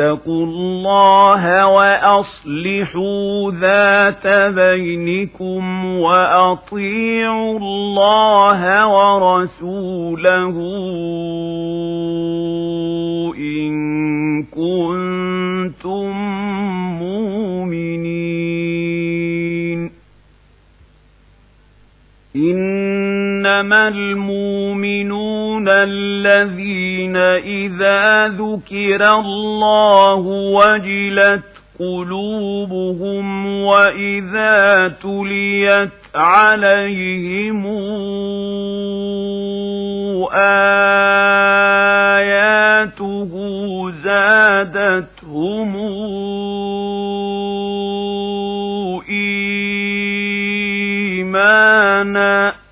الله وأصلحوا ذات بينكم وأطيعوا الله ورسوله إن كنتم مؤمنين. إنما المؤمنون الذين إذا ذكر الله وجلت قلوبهم وإذا تليت عليهم آياته زادتهم إيمانا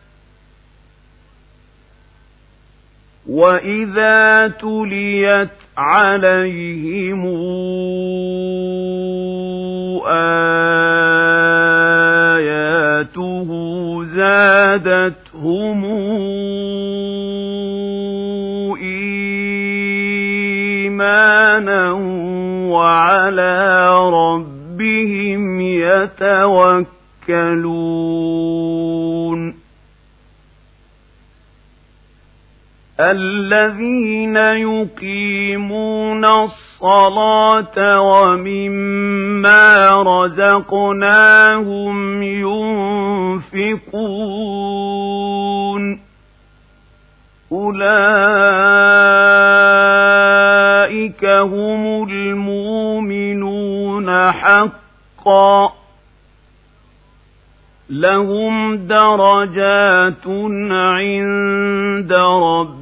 وإذا تليت عليهم آياته زادتهم إيمانا وعلى ربهم يتوكلون الذين يقيمون الصلاة ومما رزقناهم ينفقون أولئك هم المؤمنون حقا لهم درجات عند ربهم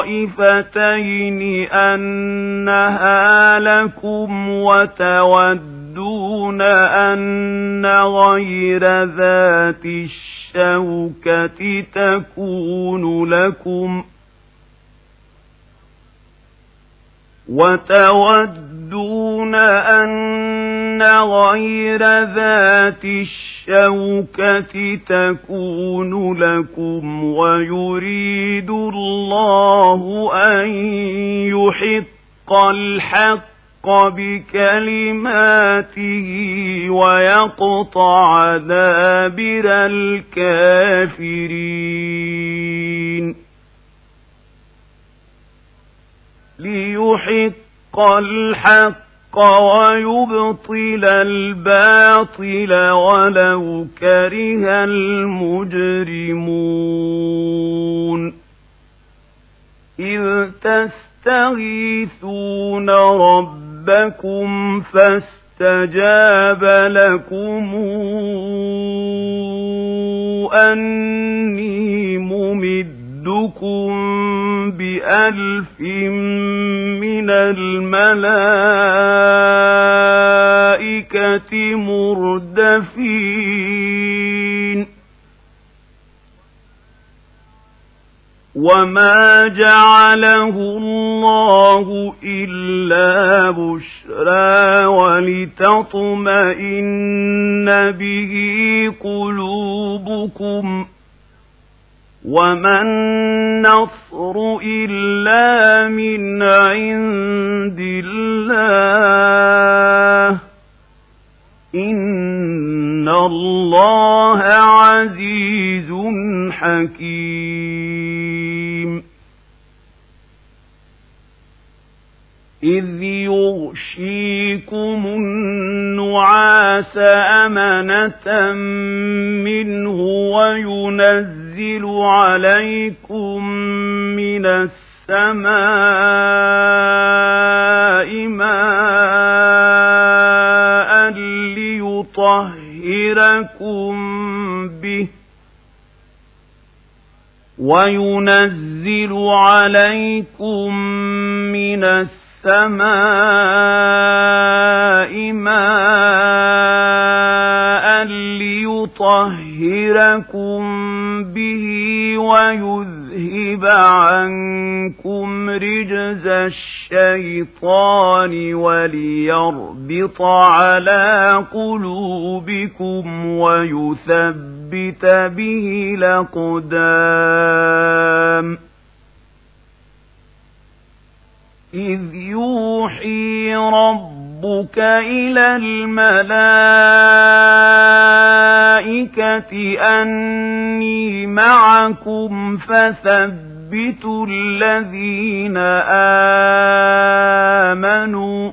الطائفتين أنها لكم وتودون أن غير ذات الشوكة تكون لكم وتودون أن غير ذات الشوكة تكون لكم ويريد الله أن يحق الحق بكلماته ويقطع دابر الكافرين. ليحق الحق ويبطل الباطل ولو كره المجرمون. إذ تستغيثون ربكم فاستجاب لكم أني ممد يمدكم بألف من الملائكة مردفين وما جعله الله إلا بشرى ولتطمئن به قلوبكم وما النصر إلا من عند الله إن الله عزيز حكيم إذ يغشيكم النعاس أمنة منه وينزل عليكم من السماء ماء ليطهركم به وينزل عليكم من السماء ماء ليطهركم به ويذهب عنكم رجز الشيطان وليربط على قلوبكم ويثبت به الأقدام. إذ يوحي ربك إلى الملائكة أني معكم فثبتوا الذين آمنوا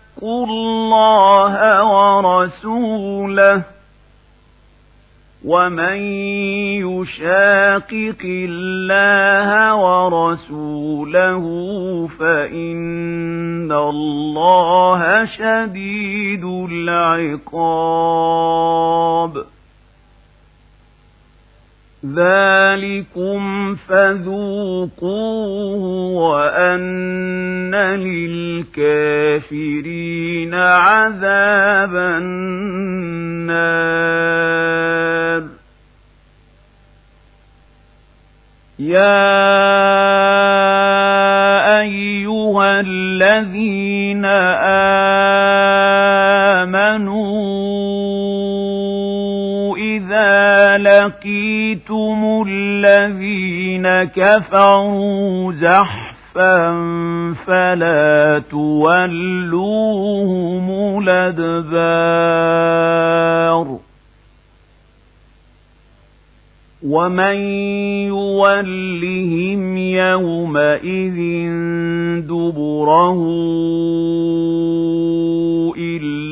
اتقوا الله ورسوله ومن يشاقق الله ورسوله فإن الله شديد العقاب. ذلكم فذوقوه وأن للكافرين عذاب النار يا أيها الذين آمنوا لقيتم الذين كفروا زحفا فلا تولوهم الأدبار ومن يولهم يومئذ دبره إلا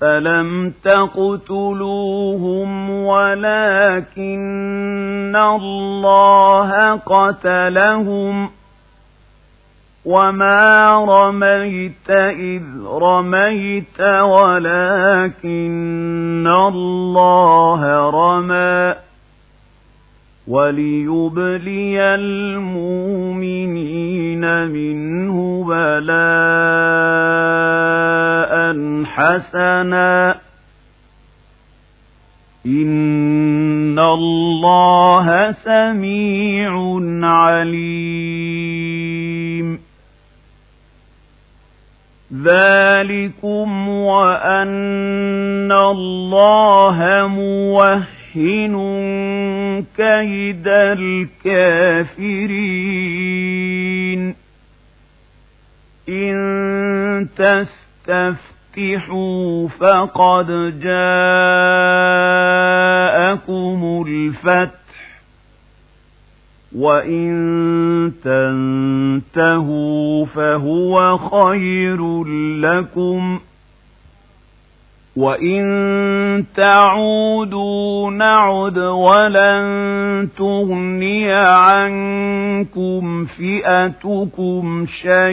فلم تقتلوهم ولكن الله قتلهم وما رميت إذ رميت ولكن الله رمى وليبلي المؤمنين منه بلاء حسنا. إن الله سميع عليم. ذلكم وأن الله موهب يوهنوا كيد الكافرين إن تستفتحوا فقد جاءكم الفتح وَإِن تَنْتَهُوا فَهُوَ خَيْرٌ لَكُمْ وَإِن تَعُودُوا نَعُدْ وَلَن تُغْنِيَ عَنكُمْ فِئَتُكُمْ شَيْئًا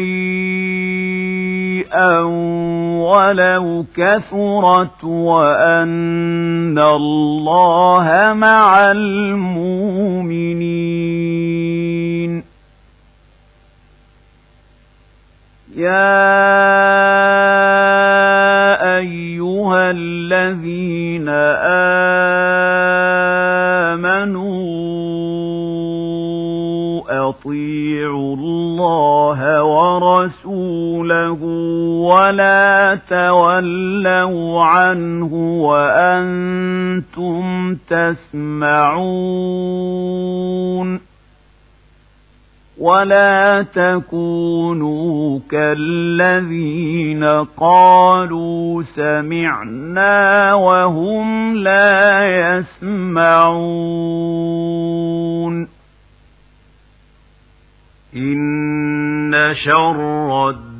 وَلَوْ كَثُرَتْ وَأَنَّ اللَّهَ مَعَ الْمُؤْمِنِينَ يَا الذين آمنوا أطيعوا الله ورسوله ولا تولوا عنه وأنتم تسمعون ولا تكونوا كالذين قالوا سمعنا وهم لا يسمعون إن شر الدواب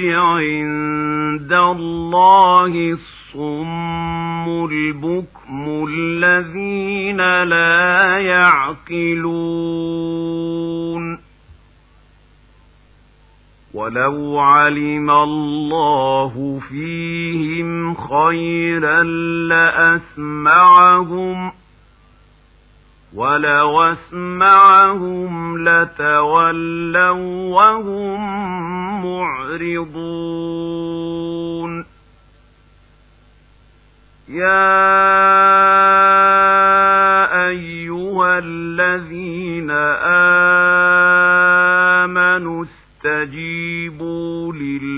عند الله الصم البكر هم الذين لا يعقلون ولو علم الله فيهم خيرا لأسمعهم ولو اسمعهم لتولوا وهم معرضون يا أيها الذين آمنوا استجيبوا لله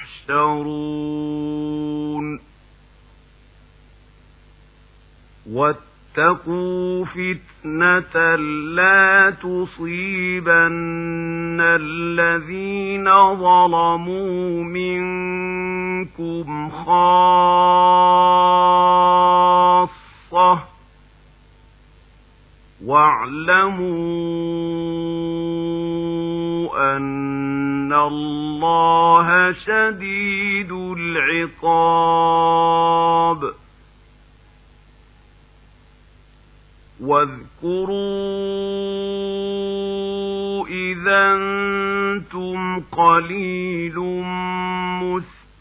تحشرون واتقوا فتنة لا تصيبن الذين ظلموا منكم خاصة. واعلموا أن الله شديد العقاب. واذكروا إذا أنتم قليل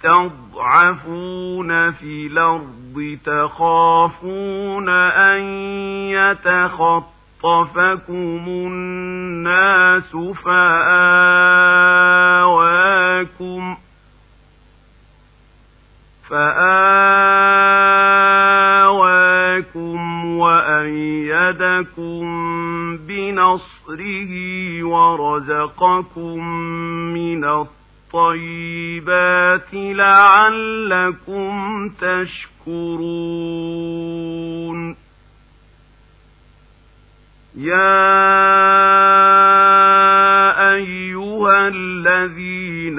مستضعفون في الأرض تخافون أن يتخطفكم الناس فآواكم فآواكم وأيدكم بنصره ورزقكم من الطيبات لعلكم تشكرون. يا أيها الذين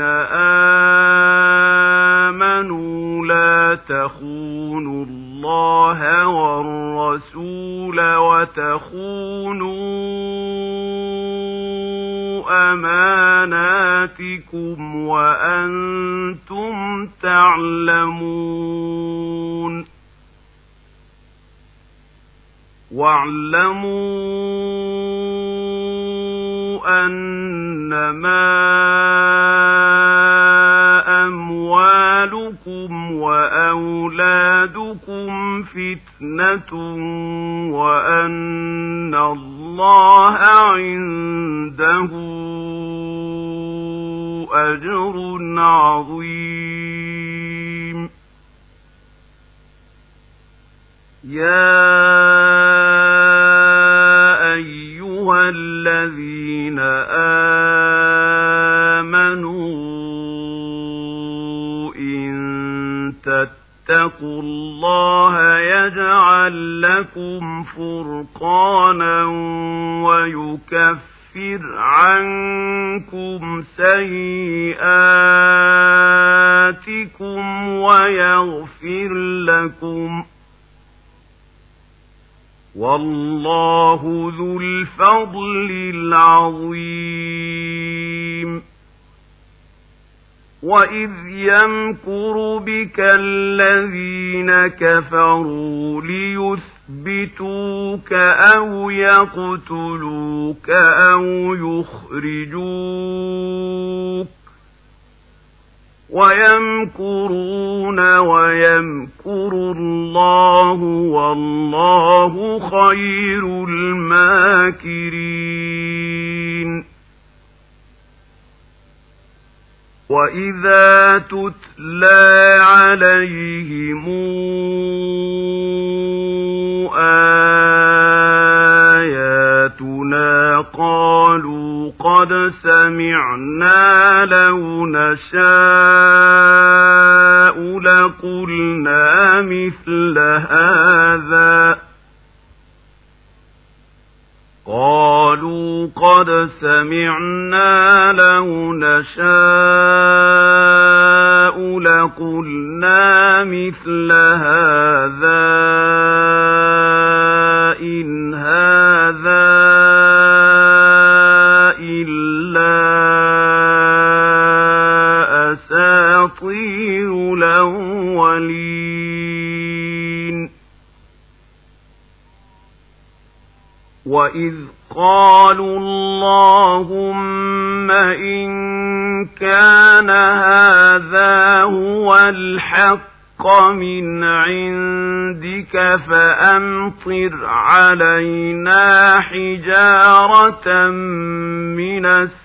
آمنوا لا تخونوا الله والرسول وتخونوا أماناتكم وأنتم تعلمون. واعلموا أنما أموالكم وأولادكم أولادكم فتنة وأن الله عنده أجر عظيم. يا والله ذو الفضل العظيم. وإذ يمكر بك الذين كفروا ليثبتوك أو يقتلوك أو يخرجوك ويمكرون ويمكر الله والله خير الماكرين وإذا تتلى عليهم آياتنا قالوا قد سمعنا لو نشاء لقلنا مثل هذا قالوا قد سمعنا لو نشاء لقلنا مثل هذا إن هذا أساطير الأولين. وإذ قالوا اللهم إن كان هذا هو الحق من عندك فأمطر علينا حجارة من السماء.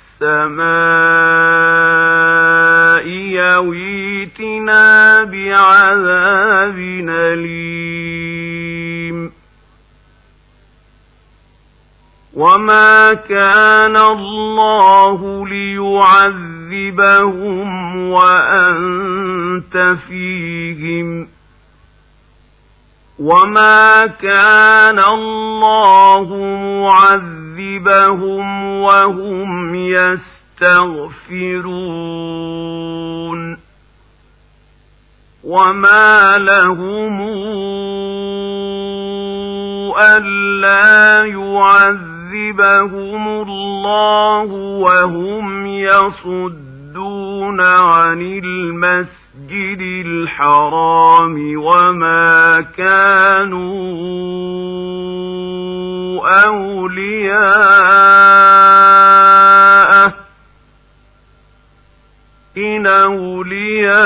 يويتنا بعذاب أليم وما كان الله ليعذبهم وأنت فيهم وما كان الله معذبهم وهم يستغفرون وما لهم ألا يعذبهم الله وهم يصدون عن المسجد الحرام وما كانوا أولياءه إن أولياؤه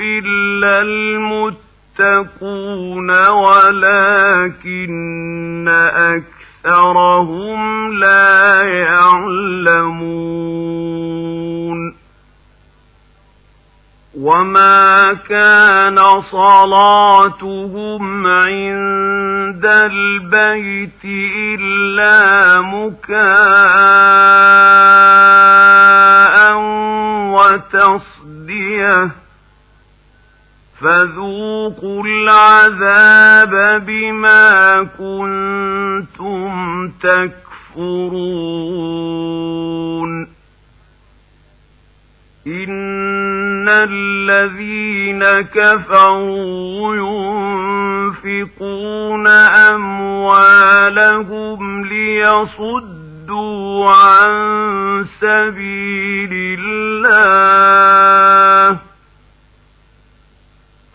إلا المتقون ولكن أكثرهم لا يعلمون وما كان صلاتهم عند البيت إلا مكاء وتصديه فذوقوا العذاب بما كنتم تكفرون إن الذين كفروا ينفقون أموالهم ليصدوا عن سبيل الله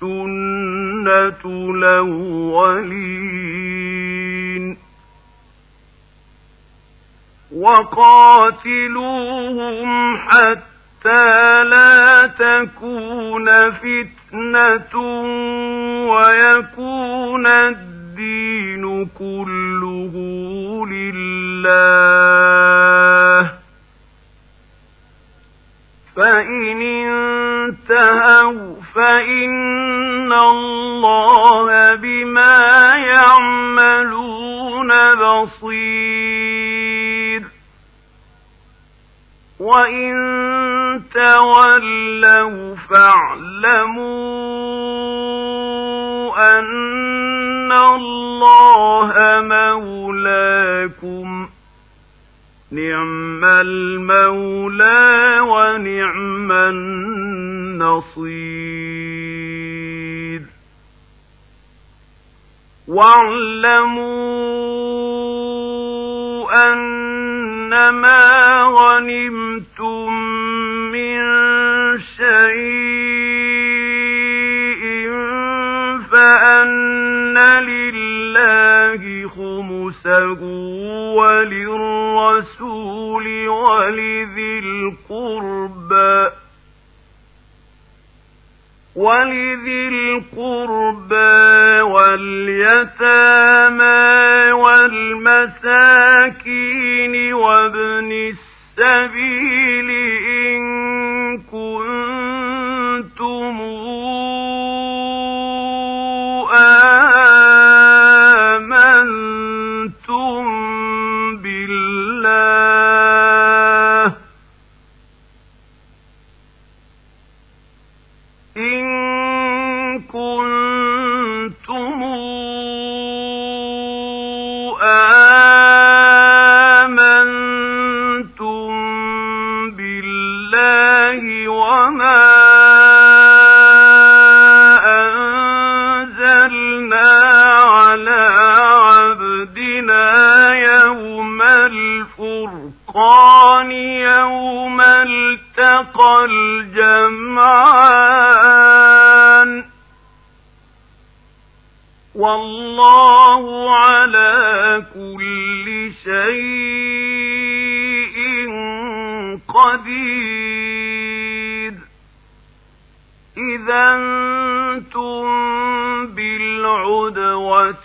سنة الأولين. وقاتلوهم حتى لا تكون فتنة ويكون الدين كله لله. فإن انتهوا فإن الله بما يعملون بصير وإن تولوا فاعلموا أن الله مولاكم نعم المولى ونعم النصير واعلموا أنما غنمتم من شيء فأن لله خمسه وللرسول ولذي القربى ولذي القربى واليتامى والمساكين وابن السبيل إن كنتم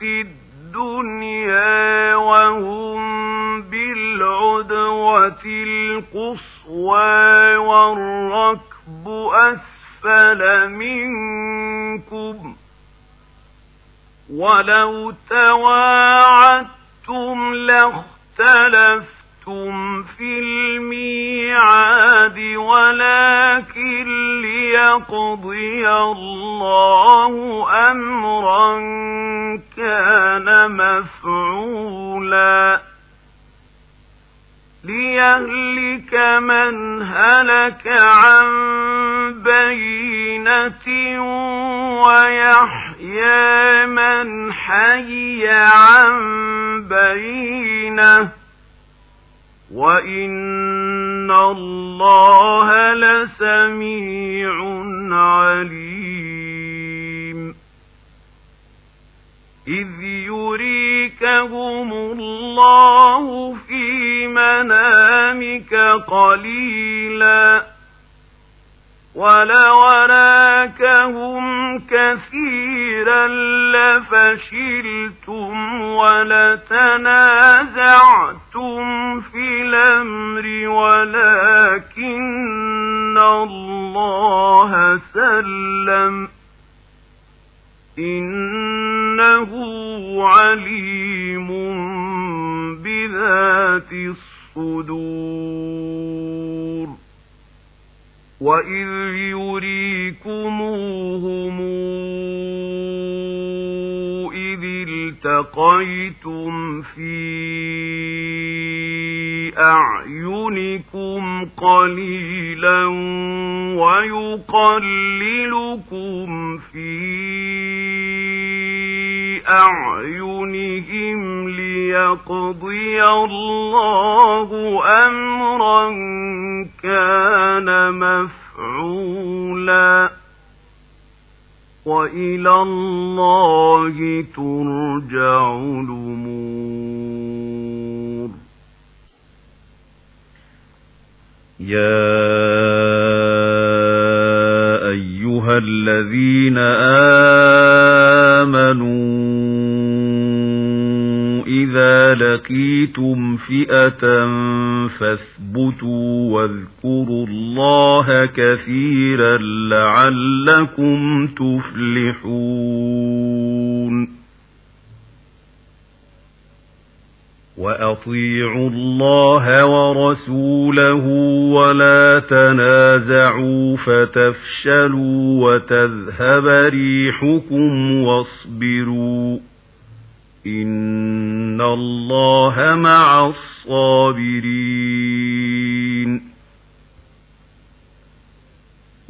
proceed ويحيى من حي عن بينه وإن الله لسميع عليم إذ يريكهم الله في منامك قليلاً ولو راكهم كثيرا لفشلتم ولتنازعتم في الأمر ولكن الله سلم إنه عليم بذات الصدور وإذ يريكموهم إذ التقيتم في أعينكم قليلا ويقللكم في أعينهم ليقضي الله أمرا كان مفعولا وإلى الله ترجع الأمور. يا أيها الذين آمنوا إذا لقيتم فئة فاثبتوا واذكروا الله كثيرا لعلكم تفلحون وأطيعوا الله ورسوله ولا تنازعوا فتفشلوا وتذهب ريحكم واصبروا إن الله مع الصابرين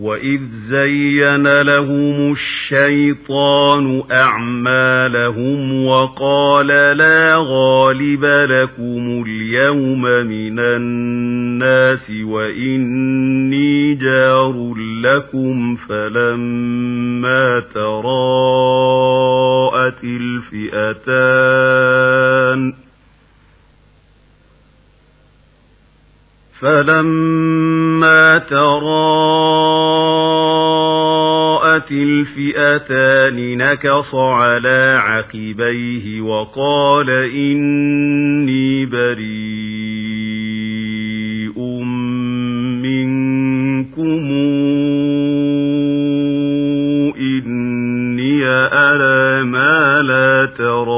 وإذ زين لهم الشيطان أعمالهم وقال لا غالب لكم اليوم من الناس وإني جار لكم فلما تراءت الفئتان فلما تراءت الفئتان نكص على عقبيه وقال إني بريء منكم إني أرى ما لا ترون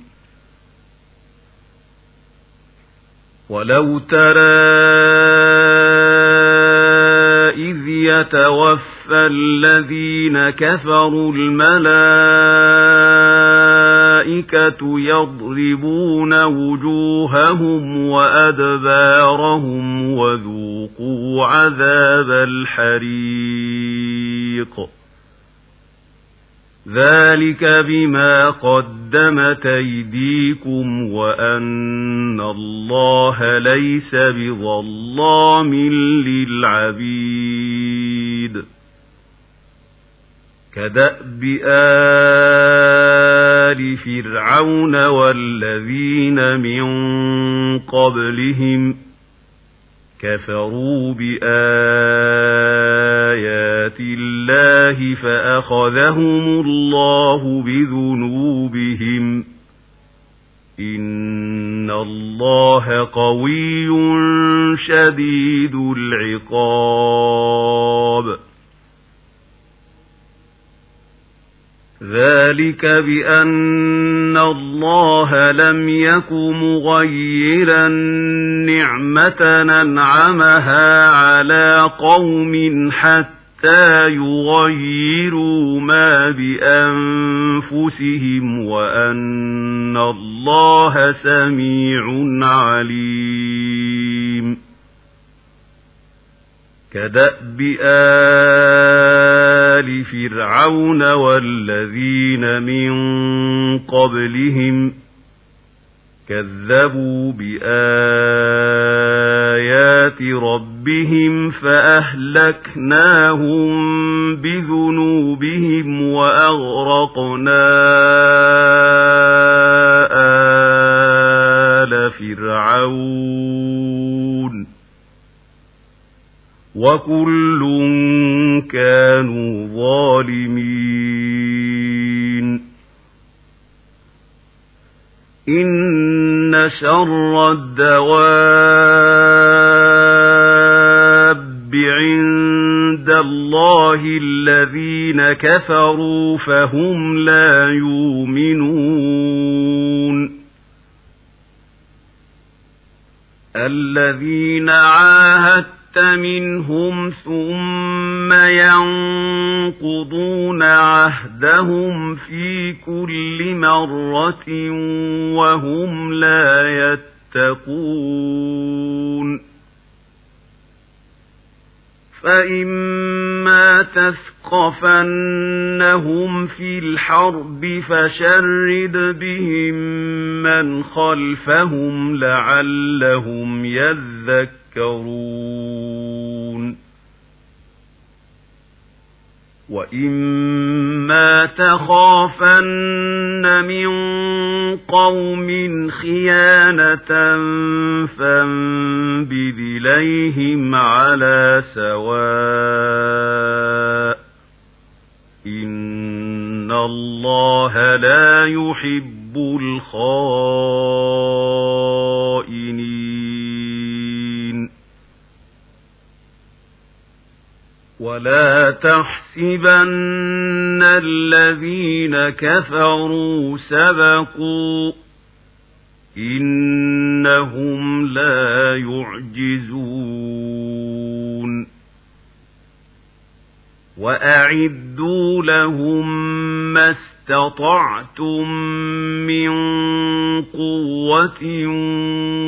ولو ترى إذ يتوفى الذين كفروا الملائكة يضربون وجوههم وأدبارهم وذوقوا عذاب الحريق ذلك بما قدمت أيديكم وأن الله ليس بظلام للعبيد كدأب آل فرعون والذين من قبلهم كفروا بآيات الله فأخذهم الله بذنوبهم. إن الله قوي شديد العقاب. ذلك بأن الله لم يك مغيرا نعمة ننعمها على قوم حتى يغيروا ما بأنفسهم وأن الله سميع عليم كدأب آل فرعون والذين من قبلهم كذبوا بآيات ربهم فأهلكناهم بذنوبهم وأغرقنا آل فرعون وكل كانوا ظالمين شر الدواب عند الله الذين كفروا فهم لا يؤمنون. الذين عاهدت منهم ثم ينقضون عهدهم في كل مرة وهم لا يتقون فإما تثقفنهم في الحرب فشرد بهم من خلفهم لعلهم يذكرون وإما تخافن من قوم خيانة فانبذ إليهم على سواء إن الله لا يحب الخائنين ولا تحسبن الذين كفروا سبقوا إنهم لا يعجزون. وأعدوا لهم ما استطعتم من قوة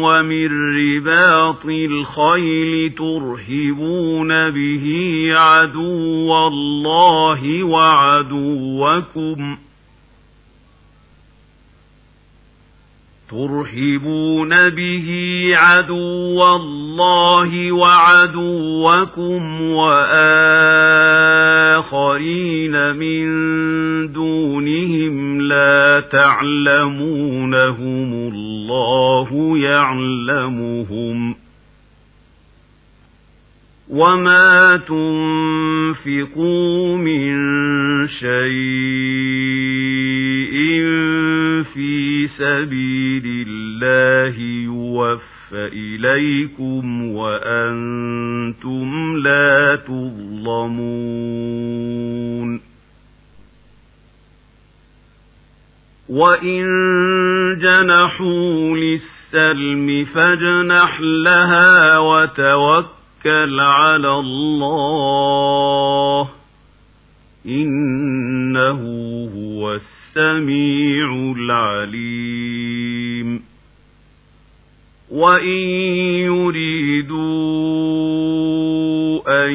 ومن رباط الخيل ترهبون به عدو الله وعدوكم ۖ ترهبون به عدو الله وعدوكم وآخرين من دونهم لا تعلمونهم الله يعلمهم وما تنفقوا من شيء سبيل الله يوفى إليكم وأنتم لا تظلمون. وإن جنحوا للسلم فاجنح لها وتوكل على الله إنه هو السميع العليم. وإن يريدوا أن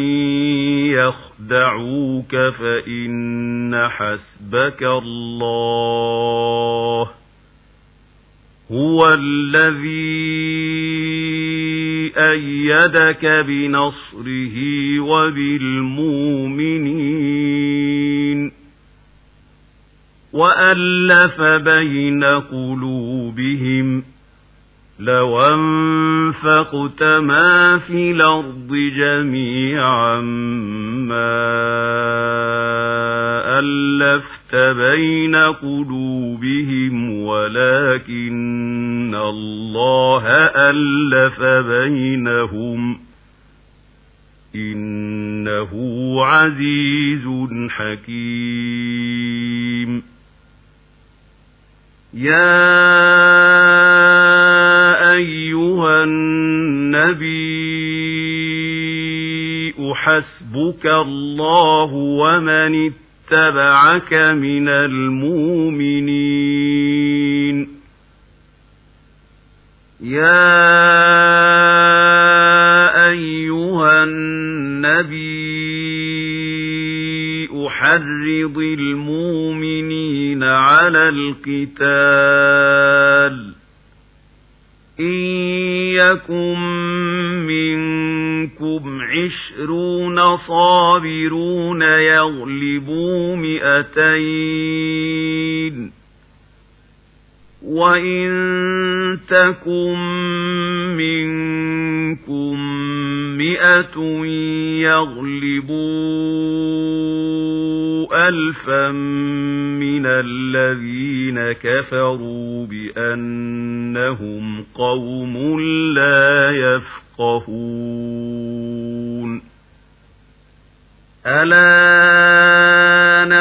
يخدعوك فإن حسبك الله. هو الذي أيدك بنصره وبالمؤمنين. وألف بين قلوبهم لو أنفقت ما في الأرض جميعا ما ألفت بين قلوبهم ولكن الله ألف بينهم. إنه عزيز حكيم. يا أيها النبي حسبك الله ومن اتبعك من المؤمنين يا أيها النبي أحرض المؤمنين على القتال إن يكن منكم عشرون صابرون يغلبوا مئتين وإن تكن منكم مئة يغلبوا ألفا من الذين كفروا بأنهم قوم لا يفقهون. ألا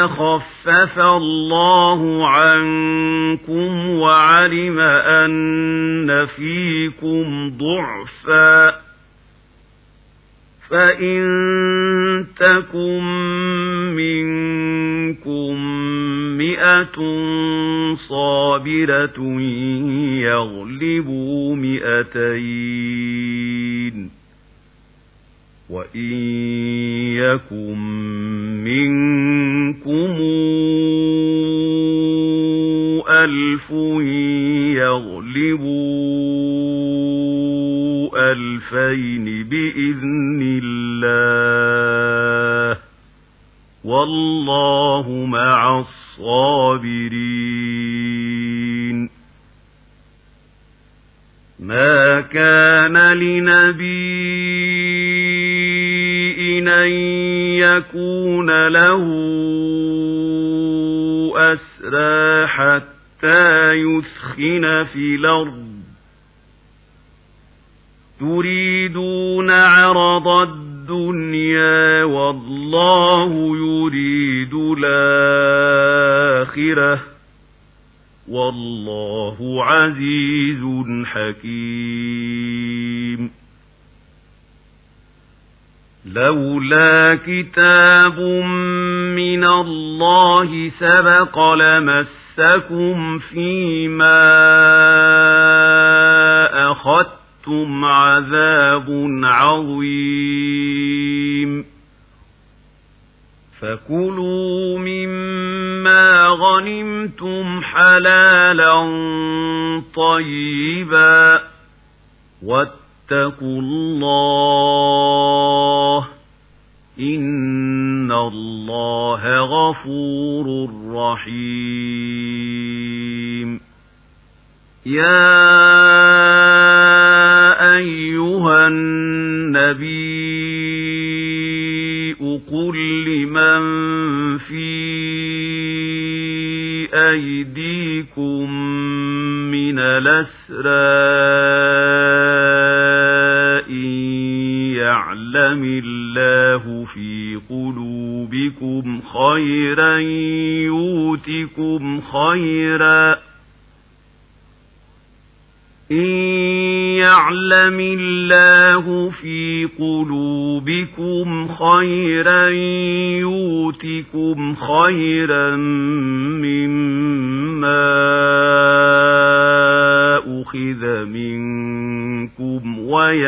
خفف الله عنكم وعلم أن فيكم ضعفاً. فإن تكن منكم مئة صابرة يغلبوا مئتين وإن يكن منكم ألف يغلبوا ألفين بإذن الله والله مع الصابرين ما كان لنبي أن يكون له أسرى حتى يثخن في الأرض. تريدون عرض الدنيا والله يريد الآخرة. والله عزيز حكيم. لولا كتاب من الله سبق لمسكم فيما أخذتم عذاب عظيم. فكلوا مما غنمتم حلالا طيبا واتقوا الله إن الله غفور رحيم. يا أيها النبي قل لمن في أيديكم الأسرى إن يعلم الله في قلوبكم خيرا يؤتكم خيرا إن يعلم الله في قلوبكم خيرا يؤتكم خيرا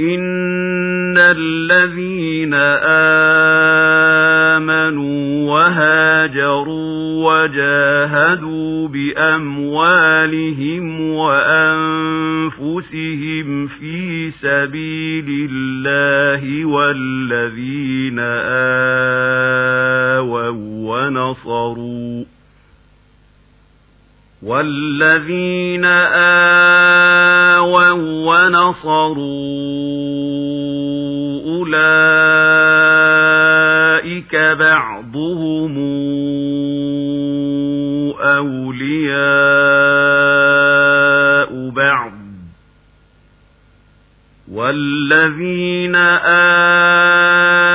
إن الذين آمنوا وهاجروا وجاهدوا بأموالهم وأنفسهم في سبيل الله والذين آووا ونصروا والذين آووا ونصروا أولئك بعضهم أولياء بعض والذين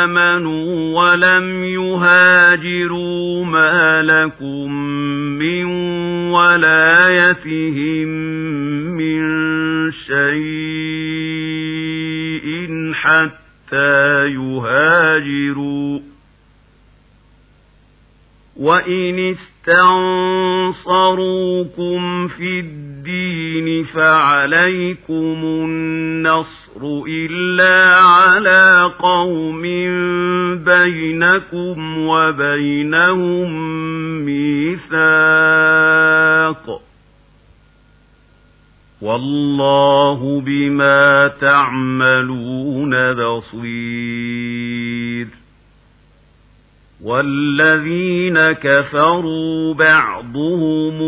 آمنوا ولم يهاجروا ما لكم ولايتهم من شيء حتى يهاجروا. وإن استنصروكم في الدين فعليكم النصر إلا على قوم بينكم وبينهم ميثاق والله بما تعملون بصير والذين كفروا بعضهم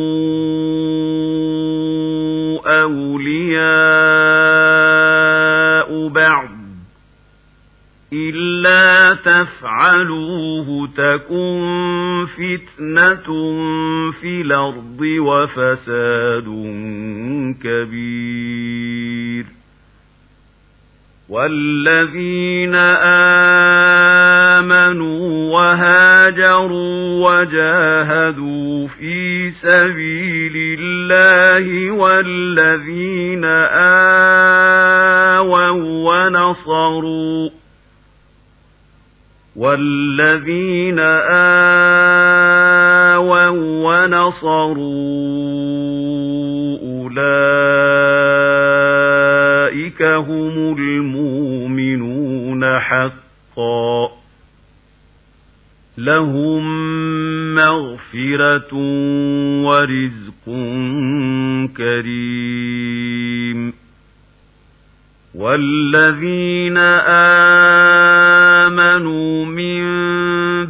أولياء بعض إلا تفعلوه تكن فتنة في الأرض وفساد كبير. والذين آمنوا وهاجروا وجاهدوا في سبيل الله والذين آووا ونصروا والذين آووا ونصروا أولئك هم المؤمنون حقا لهم مغفرة ورزق كريم والذين آمنوا من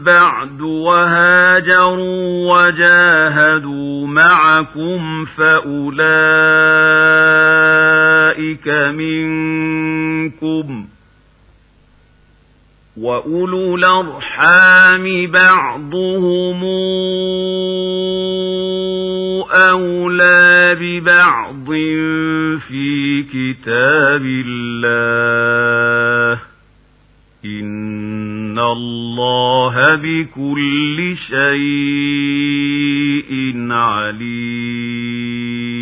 بعد وهاجروا وجاهدوا معكم فأولئك منكم وأولو الأرحام بعضهم أولى ببعض في كتاب الله. إن الله بكل شيء عليم.